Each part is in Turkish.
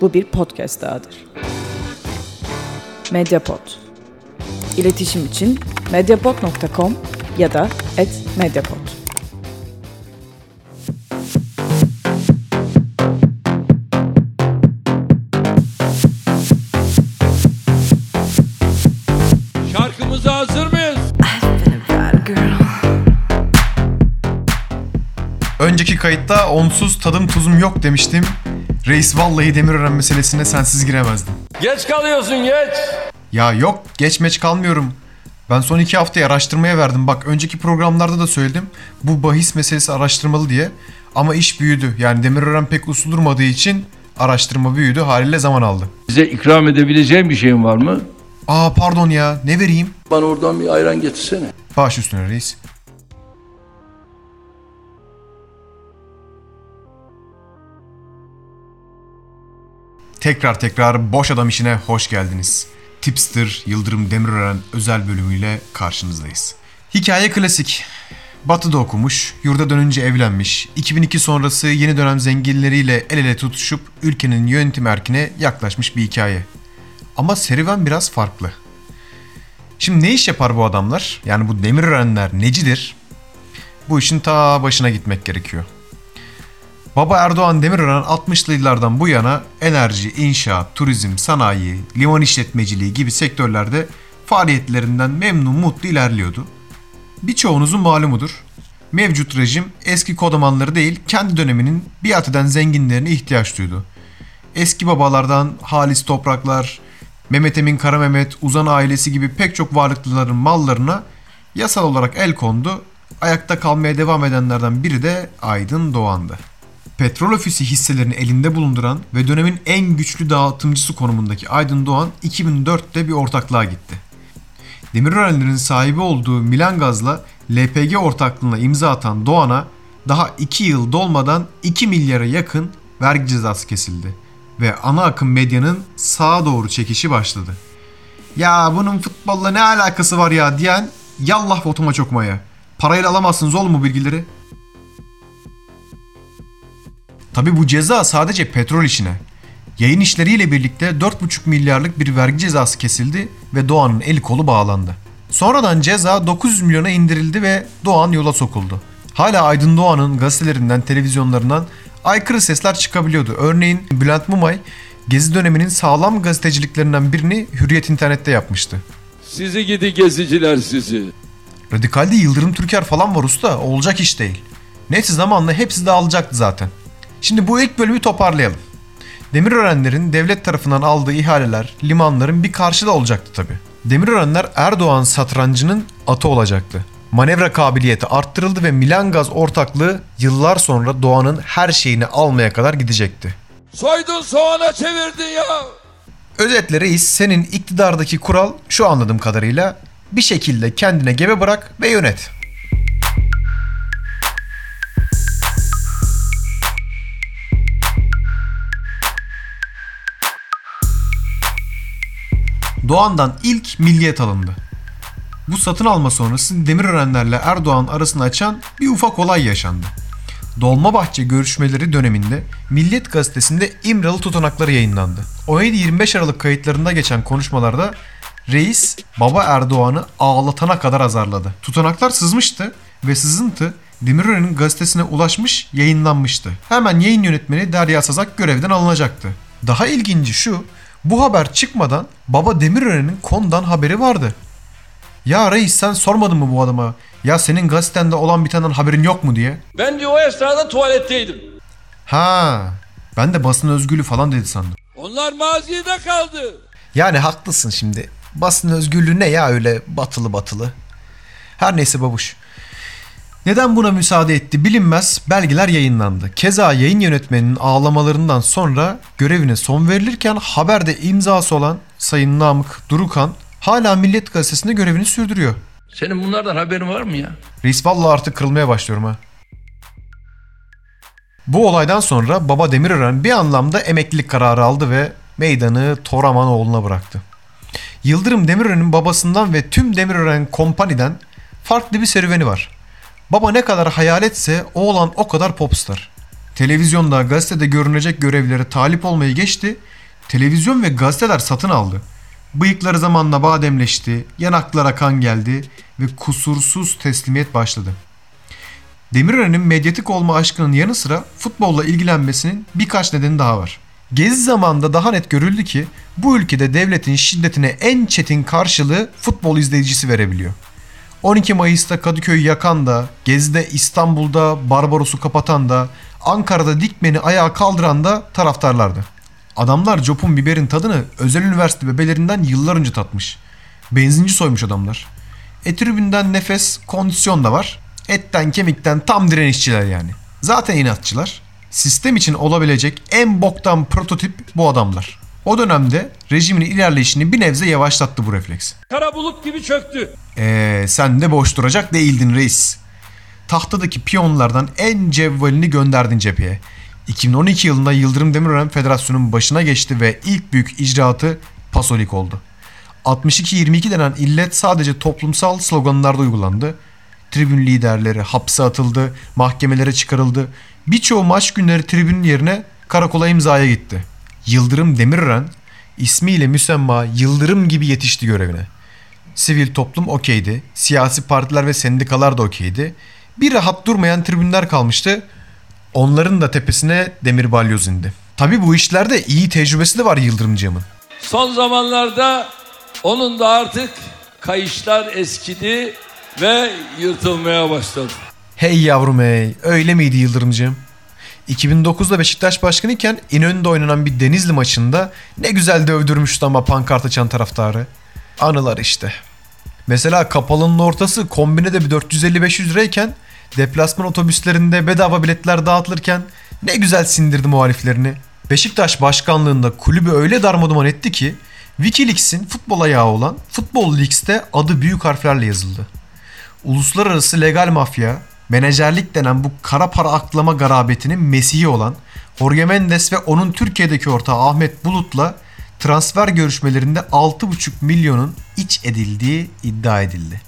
bu bir podcast dahadır. Mediapod. İletişim için mediapod.com ya da @mediapod. Şarkımıza hazır mıyız? Önceki kayıtta onsuz tadım tuzum yok demiştim. Reis vallahi Demirören meselesine sensiz giremezdim. Geç kalıyorsun geç. Ya yok geçmeç kalmıyorum. Ben son iki haftayı araştırmaya verdim. Bak önceki programlarda da söyledim. Bu bahis meselesi araştırmalı diye. Ama iş büyüdü. Yani Demirören pek usul durmadığı için araştırma büyüdü. Haliyle zaman aldı. Bize ikram edebileceğim bir şeyin var mı? Aa pardon ya ne vereyim? Bana oradan bir ayran getirsene. Baş üstüne reis. Tekrar tekrar Boş Adam işine hoş geldiniz. Tipster Yıldırım Demirören özel bölümüyle karşınızdayız. Hikaye klasik. Batı'da okumuş, yurda dönünce evlenmiş, 2002 sonrası yeni dönem zenginleriyle el ele tutuşup ülkenin yönetim erkine yaklaşmış bir hikaye. Ama serüven biraz farklı. Şimdi ne iş yapar bu adamlar? Yani bu Demirörenler necidir? Bu işin ta başına gitmek gerekiyor. Baba Erdoğan Demirören 60'lı yıllardan bu yana enerji, inşaat, turizm, sanayi, liman işletmeciliği gibi sektörlerde faaliyetlerinden memnun mutlu ilerliyordu. Birçoğunuzun malumudur. Mevcut rejim eski kodamanları değil kendi döneminin biat eden zenginlerine ihtiyaç duydu. Eski babalardan Halis Topraklar, Mehmet Emin Kara Mehmet, Uzan ailesi gibi pek çok varlıklıların mallarına yasal olarak el kondu. Ayakta kalmaya devam edenlerden biri de Aydın Doğan'dı. Petrol ofisi hisselerini elinde bulunduran ve dönemin en güçlü dağıtımcısı konumundaki Aydın Doğan 2004'te bir ortaklığa gitti. Demirörenlerin sahibi olduğu Milan Gaz'la LPG ortaklığına imza atan Doğan'a daha 2 yıl dolmadan 2 milyara yakın vergi cezası kesildi ve ana akım medyanın sağa doğru çekişi başladı. Ya bunun futbolla ne alakası var ya diyen yallah otuma çokmaya. Parayla alamazsınız oğlum bu bilgileri. Tabi bu ceza sadece petrol işine. Yayın işleriyle birlikte 4,5 milyarlık bir vergi cezası kesildi ve Doğan'ın eli kolu bağlandı. Sonradan ceza 900 milyona indirildi ve Doğan yola sokuldu. Hala Aydın Doğan'ın gazetelerinden, televizyonlarından aykırı sesler çıkabiliyordu. Örneğin Bülent Mumay Gezi döneminin sağlam gazeteciliklerinden birini Hürriyet internette yapmıştı. Sizi gidi geziciler sizi. Radikalde Yıldırım Türker falan var usta. Olacak iş değil. Neyse zamanla hepsi dağılacaktı zaten. Şimdi bu ilk bölümü toparlayalım. Demirörenlerin devlet tarafından aldığı ihaleler, limanların bir karşılığı olacaktı tabi. Demirörenler Erdoğan satrancının atı olacaktı. Manevra kabiliyeti arttırıldı ve Milan Gaz ortaklığı yıllar sonra Doğan'ın her şeyini almaya kadar gidecekti. Soydun soğana çevirdin ya. Özetle reis senin iktidardaki kural şu anladığım kadarıyla bir şekilde kendine gebe bırak ve yönet. Doğan'dan ilk milliyet alındı. Bu satın alma sonrası Demirörenlerle Erdoğan arasını açan bir ufak olay yaşandı. Dolmabahçe görüşmeleri döneminde Milliyet gazetesinde İmralı tutanakları yayınlandı. 17-25 Aralık kayıtlarında geçen konuşmalarda reis baba Erdoğan'ı ağlatana kadar azarladı. Tutanaklar sızmıştı ve sızıntı Demirören'in gazetesine ulaşmış, yayınlanmıştı. Hemen yayın yönetmeni Derya Sazak görevden alınacaktı. Daha ilginci şu, bu haber çıkmadan baba Demirören'in konudan haberi vardı. Ya reis sen sormadın mı bu adama? Ya senin gazetende olan bitenden haberin yok mu diye. Ben diyor o esnada tuvaletteydim. Ha, ben de basın özgürlüğü falan dedi sandım. Onlar mazide kaldı. Yani haklısın şimdi. Basın özgürlüğü ne ya öyle batılı batılı. Her neyse babuş. Neden buna müsaade etti bilinmez belgeler yayınlandı. Keza yayın yönetmeninin ağlamalarından sonra görevine son verilirken haberde imzası olan Sayın Namık Durukan hala Milliyet Gazetesi'nde görevini sürdürüyor. Senin bunlardan haberin var mı ya? Reis vallahi artık kırılmaya başlıyorum ha. Bu olaydan sonra Baba Demirören bir anlamda emeklilik kararı aldı ve meydanı Toraman oğluna bıraktı. Yıldırım Demirören'in babasından ve tüm Demirören kompaniden farklı bir serüveni var. Baba ne kadar hayaletse oğlan o kadar popstar. televizyonda, gazetede görünecek görevlere talip olmayı geçti, televizyon ve gazeteler satın aldı. Bıyıkları zamanla bademleşti, yanaklara kan geldi ve kusursuz teslimiyet başladı. Demirören'in medyatik olma aşkının yanı sıra futbolla ilgilenmesinin birkaç nedeni daha var. Gezi zamanında daha net görüldü ki bu ülkede devletin şiddetine en çetin karşılığı futbol izleyicisi verebiliyor. 12 Mayıs'ta Kadıköy'ü yakan da, Gezi'de İstanbul'da Barbaros'u kapatan da, Ankara'da Dikmen'i ayağa kaldıran da taraftarlardı. Adamlar copun biberin tadını özel üniversite bebelerinden yıllar önce tatmış. Benzinci soymuş adamlar. E tribünden nefes, kondisyon da var. Etten kemikten tam direnişçiler yani. Zaten inatçılar. Sistem için olabilecek en boktan prototip bu adamlar. O dönemde rejimin ilerleyişini bir nebze yavaşlattı bu refleks. Kara bulut gibi çöktü. Eee sen de boş duracak değildin reis. Tahtadaki piyonlardan en cevvalini gönderdin cepheye. 2012 yılında Yıldırım Demirören Federasyonu'nun başına geçti ve ilk büyük icraatı Pasolik oldu. 62-22 denen illet sadece toplumsal sloganlarda uygulandı. Tribün liderleri hapse atıldı, mahkemelere çıkarıldı. Birçoğu maç günleri tribünün yerine karakola imzaya gitti. Yıldırım Demirören ismiyle müsemma Yıldırım gibi yetişti görevine. Sivil toplum okeydi. Siyasi partiler ve sendikalar da okeydi. Bir rahat durmayan tribünler kalmıştı. Onların da tepesine demir balyoz indi. Tabi bu işlerde iyi tecrübesi de var Yıldırımcığımın. Son zamanlarda onun da artık kayışlar eskidi ve yırtılmaya başladı. Hey yavrum hey öyle miydi Yıldırımcığım? 2009'da Beşiktaş başkanıyken İnönü'nde oynanan bir Denizli maçında ne güzel dövdürmüştü ama pankart açan taraftarı. Anılar işte. Mesela kapalının ortası kombinede bir 450-500 lirayken deplasman otobüslerinde bedava biletler dağıtılırken ne güzel sindirdi muhaliflerini. Beşiktaş başkanlığında kulübü öyle darmaduman etti ki Wikileaks'in futbol ayağı olan Futbol Leagues'te adı büyük harflerle yazıldı. Uluslararası legal mafya, menajerlik denen bu kara para aklama garabetinin mesihi olan Jorge Mendes ve onun Türkiye'deki ortağı Ahmet Bulut'la transfer görüşmelerinde 6,5 milyonun iç edildiği iddia edildi.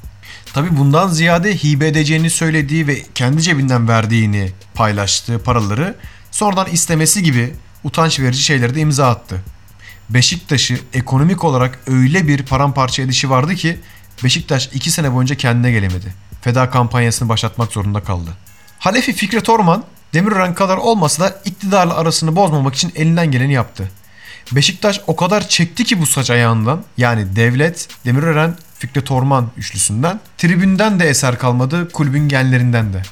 Tabi bundan ziyade hibe edeceğini söylediği ve kendi cebinden verdiğini paylaştığı paraları sonradan istemesi gibi utanç verici şeyleri de imza attı. Beşiktaş'ı ekonomik olarak öyle bir paramparça edişi vardı ki Beşiktaş 2 sene boyunca kendine gelemedi. Feda kampanyasını başlatmak zorunda kaldı. Halefi Fikret Orman Demirören kadar olmasa da iktidarla arasını bozmamak için elinden geleni yaptı. Beşiktaş o kadar çekti ki bu saç ayağından yani devlet, Demirören, Fikret Orman üçlüsünden tribünden de eser kalmadı kulübün genlerinden de.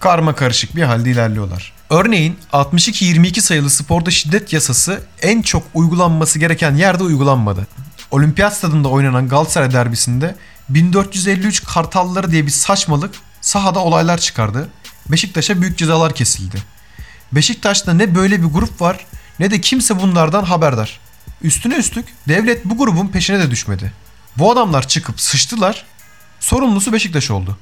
Karma karışık bir halde ilerliyorlar. Örneğin 62-22 sayılı sporda şiddet yasası en çok uygulanması gereken yerde uygulanmadı. Olimpiyat stadında oynanan Galatasaray derbisinde 1453 Kartalları diye bir saçmalık sahada olaylar çıkardı. Beşiktaş'a büyük cezalar kesildi. Beşiktaş'ta ne böyle bir grup var ne de kimse bunlardan haberdar. Üstüne üstlük devlet bu grubun peşine de düşmedi. Bu adamlar çıkıp sıçtılar. Sorumlusu Beşiktaş oldu.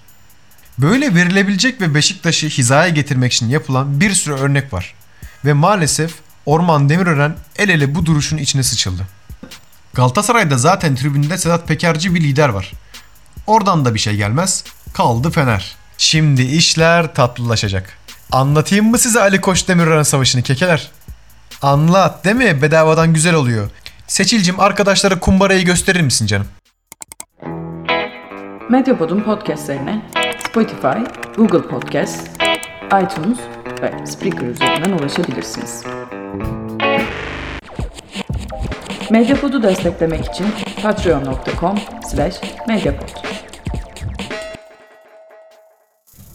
Böyle verilebilecek ve Beşiktaş'ı hizaya getirmek için yapılan bir sürü örnek var. Ve maalesef Orman Demirören el ele bu duruşun içine sıçıldı. Galatasaray'da zaten tribünde Sedat Pekerci bir lider var. Oradan da bir şey gelmez. Kaldı Fener. Şimdi işler tatlılaşacak. Anlatayım mı size Ali Koç Demirören savaşını kekeler? Anlat değil mi? Bedavadan güzel oluyor. Seçilcim arkadaşlara kumbarayı gösterir misin canım? Medyapod'un podcastlerine Spotify, Google Podcast, iTunes ve Spreaker üzerinden ulaşabilirsiniz. Medyapod'u desteklemek için patreon.com slash medyapod.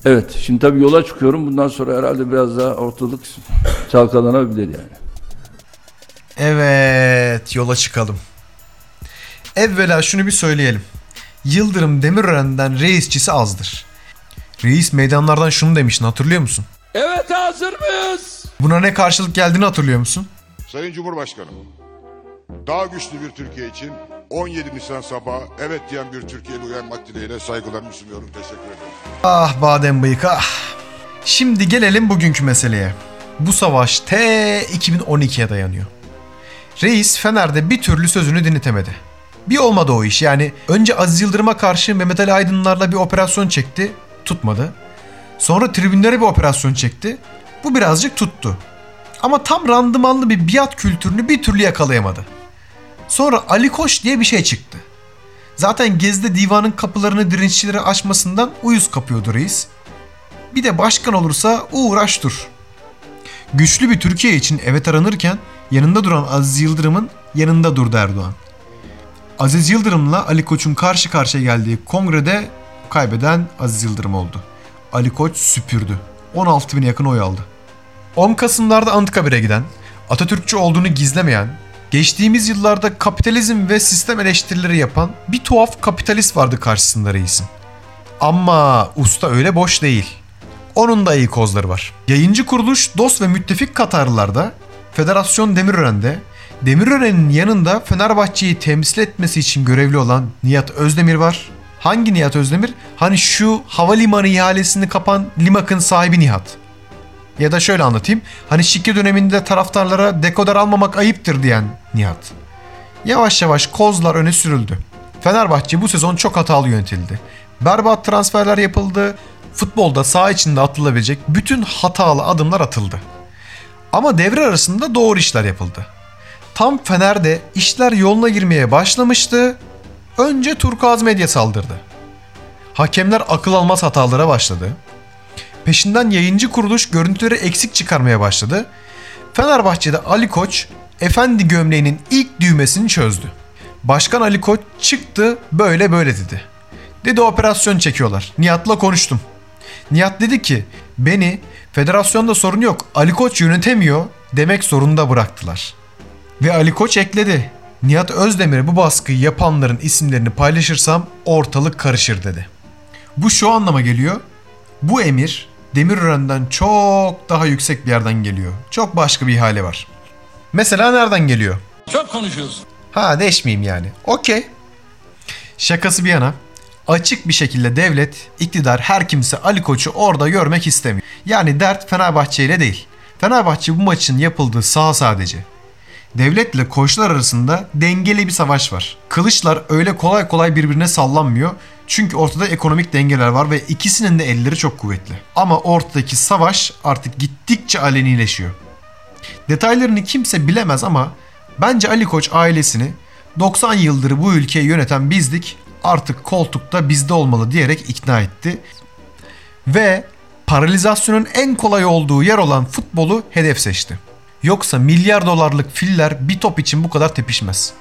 Evet şimdi tabii yola çıkıyorum. Bundan sonra herhalde biraz daha ortalık çalkalanabilir yani. Evet, yola çıkalım. Evvela şunu bir söyleyelim. Yıldırım Demirören'den reisçisi azdır. Reis meydanlardan şunu demiştin hatırlıyor musun? Evet hazır mıyız? Buna ne karşılık geldiğini hatırlıyor musun? Sayın Cumhurbaşkanım, daha güçlü bir Türkiye için 17 Nisan sabahı evet diyen bir Türkiye'li uyanmak dileğiyle saygılarımı sunuyorum. Teşekkür ederim. Ah badem bıyık ah. Şimdi gelelim bugünkü meseleye. Bu savaş T 2012'ye dayanıyor. Reis Fener'de bir türlü sözünü dinletemedi. Bir olmadı o iş yani önce Aziz Yıldırım'a karşı Mehmet Ali Aydınlar'la bir operasyon çekti, tutmadı. Sonra tribünlere bir operasyon çekti, Bu birazcık tuttu. Ama tam randımanlı bir biat kültürünü bir türlü yakalayamadı. Sonra Ali Koç diye bir şey çıktı. Zaten Gezi'de divanın kapılarını direnççilere açmasından uyuz kapıyordu reis. Bir de başkan olursa uğraş dur. Güçlü bir Türkiye için evet aranırken yanında duran Aziz Yıldırım'ın yanında durdu Erdoğan. Aziz Yıldırım'la Ali Koç'un karşı karşıya geldiği kongrede kaybeden Aziz Yıldırım oldu. Ali Koç süpürdü. 16 bine yakın oy aldı. 10 Kasım'larda Anıtkabir'e giden, Atatürkçü olduğunu gizlemeyen, geçtiğimiz yıllarda kapitalizm ve sistem eleştirileri yapan bir tuhaf kapitalist vardı karşısında reisin. Ama usta öyle boş değil. Onun da iyi kozları var. Yayıncı kuruluş dost ve müttefik Katarlılarda, Federasyon Demirören'de, Demirören'in yanında Fenerbahçe'yi temsil etmesi için görevli olan Nihat Özdemir var. Hangi Nihat Özdemir? Hani şu havalimanı ihalesini kapan Limak'ın sahibi Nihat. Ya da şöyle anlatayım. Hani şike döneminde taraftarlara dekoder almamak ayıptır diyen Nihat. Yavaş yavaş kozlar öne sürüldü. Fenerbahçe bu sezon çok hatalı yönetildi. Berbat transferler yapıldı. Futbolda saha içinde atılabilecek bütün hatalı adımlar atıldı. Ama devre arasında doğru işler yapıldı. Tam Fener'de işler yoluna girmeye başlamıştı. Önce Turkuaz Medya saldırdı. Hakemler akıl almaz hatalara başladı. Peşinden yayıncı kuruluş görüntüleri eksik çıkarmaya başladı. Fenerbahçe'de Ali Koç efendi gömleğinin ilk düğmesini çözdü. Başkan Ali Koç çıktı böyle böyle dedi. Dedi operasyon çekiyorlar. Nihat'la konuştum. Nihat dedi ki beni federasyonda sorun yok Ali Koç yönetemiyor demek zorunda bıraktılar. Ve Ali Koç ekledi. Nihat Özdemir'e bu baskıyı yapanların isimlerini paylaşırsam ortalık karışır dedi. Bu şu anlama geliyor. Bu emir Demirören'den çok daha yüksek bir yerden geliyor. Çok başka bir ihale var. Mesela nereden geliyor? Çok konuşuyorsun. Ha deşmeyeyim yani. Okey. Şakası bir yana açık bir şekilde devlet, iktidar her kimse Ali Koç'u orada görmek istemiyor. Yani dert Fenerbahçe ile değil. Fenerbahçe bu maçın yapıldığı saha sadece. Devletle koçlar arasında dengeli bir savaş var. Kılıçlar öyle kolay kolay birbirine sallanmıyor. Çünkü ortada ekonomik dengeler var ve ikisinin de elleri çok kuvvetli. Ama ortadaki savaş artık gittikçe alenileşiyor. Detaylarını kimse bilemez ama bence Ali Koç ailesini 90 yıldır bu ülkeyi yöneten bizdik artık koltukta bizde olmalı diyerek ikna etti. Ve paralizasyonun en kolay olduğu yer olan futbolu hedef seçti. Yoksa milyar dolarlık filler bir top için bu kadar tepişmez.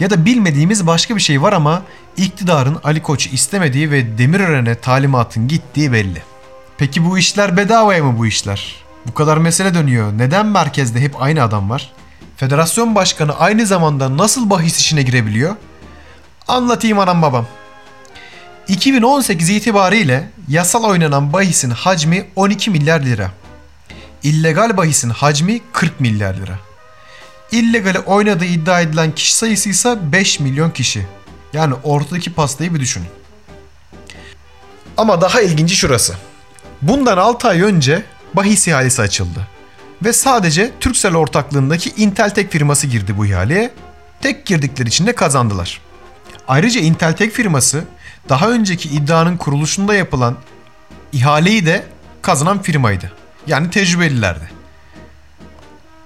Ya da bilmediğimiz başka bir şey var ama iktidarın Ali Koç'u istemediği ve Demirören'e talimatın gittiği belli. Peki bu işler bedavaya mı bu işler? Bu kadar mesele dönüyor. Neden merkezde hep aynı adam var? Federasyon başkanı aynı zamanda nasıl bahis işine girebiliyor? Anlatayım anam babam. 2018 itibariyle yasal oynanan bahisin hacmi 12 milyar lira. İllegal bahisin hacmi 40 milyar lira. İllegale oynadığı iddia edilen kişi sayısı ise 5 milyon kişi. Yani ortadaki pastayı bir düşünün. Ama daha ilginci şurası. Bundan 6 ay önce bahis ihalesi açıldı. Ve sadece Turkcell ortaklığındaki Inteltek firması girdi bu ihaleye. Tek girdikleri için de kazandılar. Ayrıca Inteltek firması daha önceki iddianın kuruluşunda yapılan ihaleyi de kazanan firmaydı. Yani tecrübelilerdi.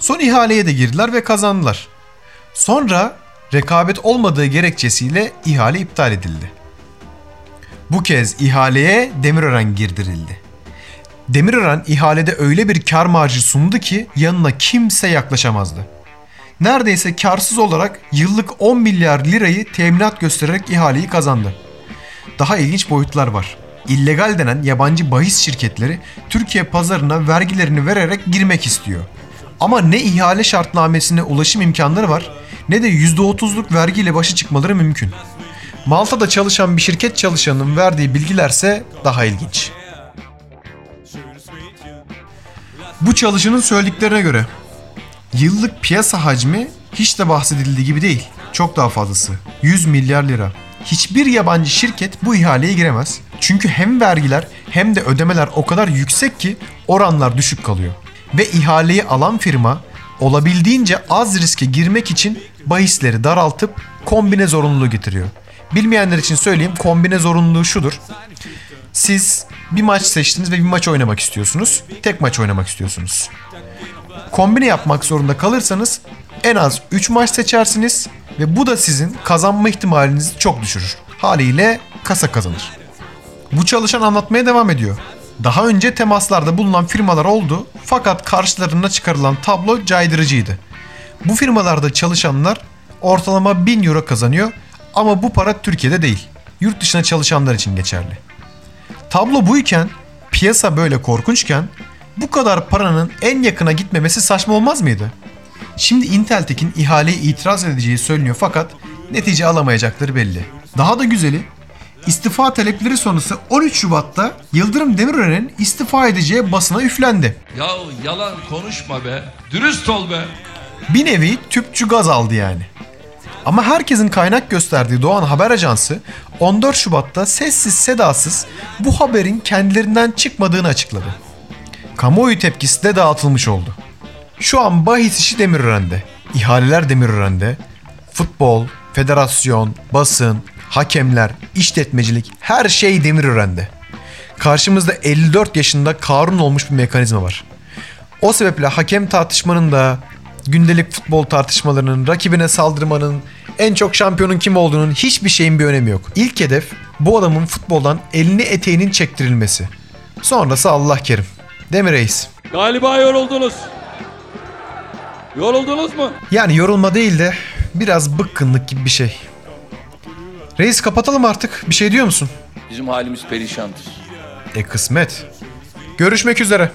Son ihaleye de girdiler ve kazandılar. Sonra rekabet olmadığı gerekçesiyle ihale iptal edildi. Bu kez ihaleye Demirören girdirildi. Demirören ihalede öyle bir kar marjı sundu ki yanına kimse yaklaşamazdı. Neredeyse karsız olarak yıllık 10 milyar lirayı teminat göstererek ihaleyi kazandı. Daha ilginç boyutlar var. İllegal denen yabancı bahis şirketleri Türkiye pazarına vergilerini vererek girmek istiyor. Ama ne ihale şartnamesine ulaşım imkanları var ne de %30'luk vergiyle başa çıkmaları mümkün. Malta'da çalışan bir şirket çalışanının verdiği bilgilerse daha ilginç. Bu çalışanın söylediklerine göre yıllık piyasa hacmi hiç de bahsedildiği gibi değil. Çok daha fazlası. 100 milyar lira. Hiçbir yabancı şirket bu ihaleye giremez. Çünkü hem vergiler hem de ödemeler o kadar yüksek ki oranlar düşük kalıyor. Ve ihaleyi alan firma olabildiğince az riske girmek için bahisleri daraltıp kombine zorunluluğu getiriyor. Bilmeyenler için söyleyeyim kombine zorunluluğu şudur. Siz bir maç seçtiniz ve bir maç oynamak istiyorsunuz. Tek maç oynamak istiyorsunuz. Kombine yapmak zorunda kalırsanız en az 3 maç seçersiniz ve bu da sizin kazanma ihtimalinizi çok düşürür. Haliyle kasa kazanır. Bu çalışan anlatmaya devam ediyor. Daha önce temaslarda bulunan firmalar oldu fakat karşılarına çıkarılan tablo caydırıcıydı. Bu firmalarda çalışanlar ortalama 1000 euro kazanıyor ama bu para Türkiye'de değil. Yurt dışına çalışanlar için geçerli. Tablo buyken, piyasa böyle korkunçken bu kadar paranın en yakına gitmemesi saçma olmaz mıydı? Şimdi Intel'tekin ihaleye itiraz edeceği söyleniyor fakat netice alamayacakları belli. Daha da güzeli istifa talepleri sonrası 13 Şubat'ta Yıldırım Demirören'in istifa edeceği basına üflendi. Ya yalan konuşma be. Dürüst ol be. Bir nevi tüpçü gaz aldı yani. Ama herkesin kaynak gösterdiği Doğan Haber Ajansı 14 Şubat'ta sessiz sedasız bu haberin kendilerinden çıkmadığını açıkladı. Kamuoyu tepkisi de dağıtılmış oldu. Şu an bahis işi Demirören'de, ihaleler Demirören'de, futbol, federasyon, basın, hakemler, işletmecilik her şey Demirören'de. Karşımızda 54 yaşında Karun olmuş bir mekanizma var. O sebeple hakem tartışmanın da gündelik futbol tartışmalarının, rakibine saldırmanın, en çok şampiyonun kim olduğunun hiçbir şeyin bir önemi yok. İlk hedef bu adamın futboldan elini eteğinin çektirilmesi. Sonrası Allah kerim. Mi reis? Galiba yoruldunuz. Yoruldunuz mu? Yani yorulma değil de biraz bıkkınlık gibi bir şey. Reis kapatalım artık. Bir şey diyor musun? Bizim halimiz perişandır. E kısmet. Görüşmek üzere.